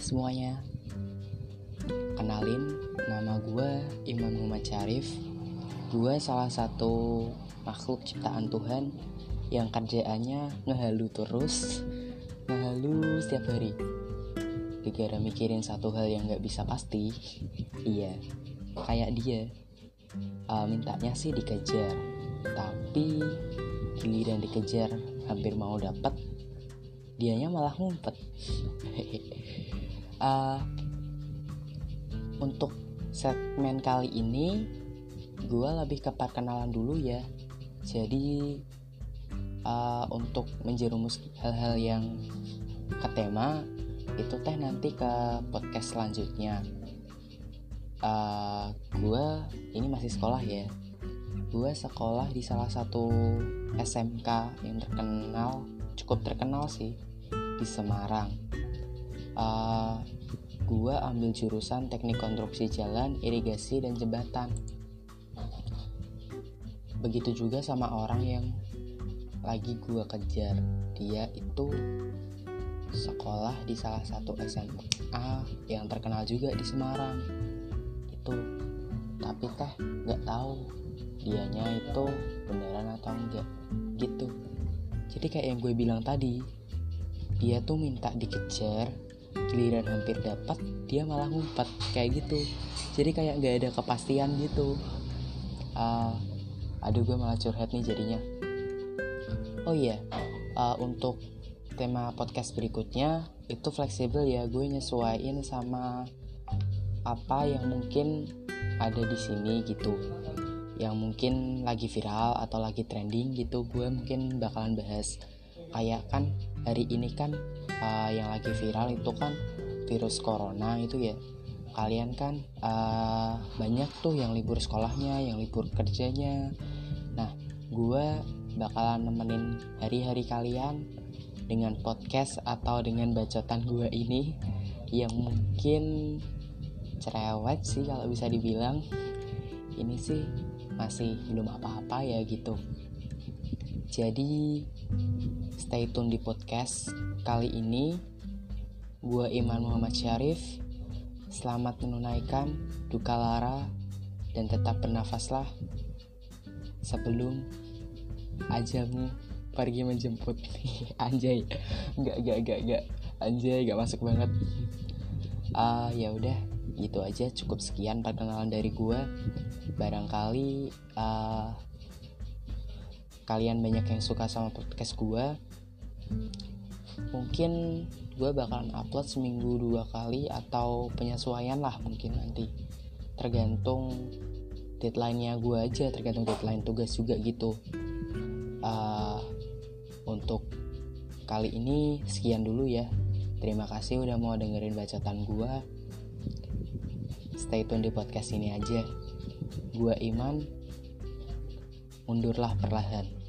semuanya. Kenalin, nama gue Iman Muhammad Syarif. Gue salah satu makhluk ciptaan Tuhan Yang kerjaannya ngehalu terus Ngehalu setiap hari. Gara-gara mikirin satu hal yang gak bisa pasti Iya, kayak dia. Uh, Mintanya sih dikejar Tapi giliran dikejar hampir mau dapet dianya malah ngumpet. Uh, untuk segmen kali ini gue lebih ke perkenalan dulu ya. Jadi uh, untuk menjerumus hal-hal yang ke tema itu teh nanti ke podcast selanjutnya. Uh, gue ini masih sekolah ya. Gue sekolah di salah satu SMK yang terkenal cukup terkenal sih di Semarang. Uh, gua ambil jurusan teknik konstruksi jalan, irigasi dan jembatan. Begitu juga sama orang yang lagi gua kejar. Dia itu sekolah di salah satu SMA yang terkenal juga di Semarang. Itu tapi teh nggak tahu dianya itu beneran atau enggak gitu. Jadi kayak yang gue bilang tadi, dia tuh minta dikejar giliran hampir dapat dia malah ngumpet kayak gitu. Jadi kayak nggak ada kepastian gitu. Uh, aduh gue malah curhat nih jadinya. Oh iya uh, untuk tema podcast berikutnya itu fleksibel ya gue nyesuaiin sama apa yang mungkin ada di sini gitu. Yang mungkin lagi viral atau lagi trending gitu gue mungkin bakalan bahas kayak kan hari ini kan uh, yang lagi viral itu kan virus corona itu ya. Kalian kan uh, banyak tuh yang libur sekolahnya yang libur kerjanya. Nah gue bakalan nemenin hari-hari kalian dengan podcast atau dengan bacotan gue ini yang mungkin cerewet sih kalau bisa dibilang. Ini sih masih belum apa-apa ya gitu jadi stay tune di podcast kali ini. Gue Iman Muhammad Syarif. Selamat menunaikan duka lara dan tetap bernafaslah sebelum ajalmu pergi menjemput. Anjay, nggak nggak nggak nggak. Anjay, nggak masuk banget. Uh, ya udah, gitu aja cukup sekian perkenalan dari gue. Barangkali uh, kalian banyak yang suka sama podcast gue mungkin gue bakalan upload seminggu dua kali atau penyesuaian lah mungkin nanti. Tergantung deadline-nya gue aja tergantung deadline tugas juga gitu. Uh, untuk kali ini sekian dulu ya. Terima kasih udah mau dengerin bacaan gue stay tune di podcast ini aja. Gue Iman mundurlah perlahan